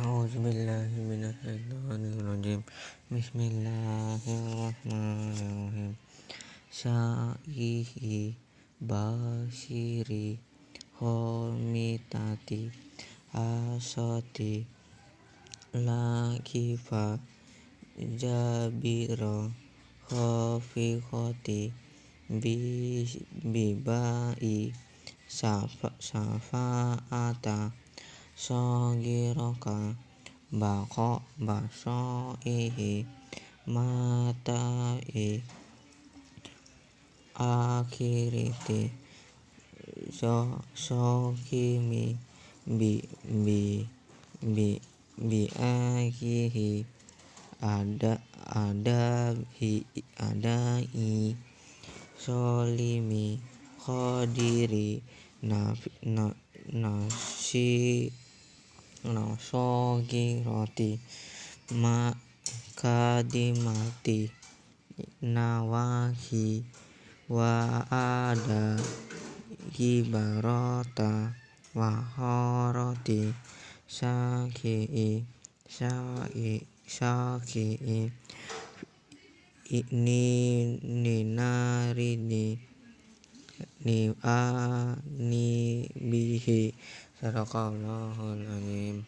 A'udzubillahiminasyaitonirrajim Bismillahirrahmanirrahim Sa'ihi basiri Homitati Asati Lakifa Jabiro Khofiqoti Bibai Safa'ata Sogiroka Bako Basoihi Matai Akhiriti Sokimi Bi Bi Bi Bi Akihi Ada Adabi Adai Solimi Khodiri Nafi Nasi roti ma kadimati nawahi wa ada gibarota wa horoti syaki syaki syaki ni ninarini ni a ni bihi صدق الله العظيم.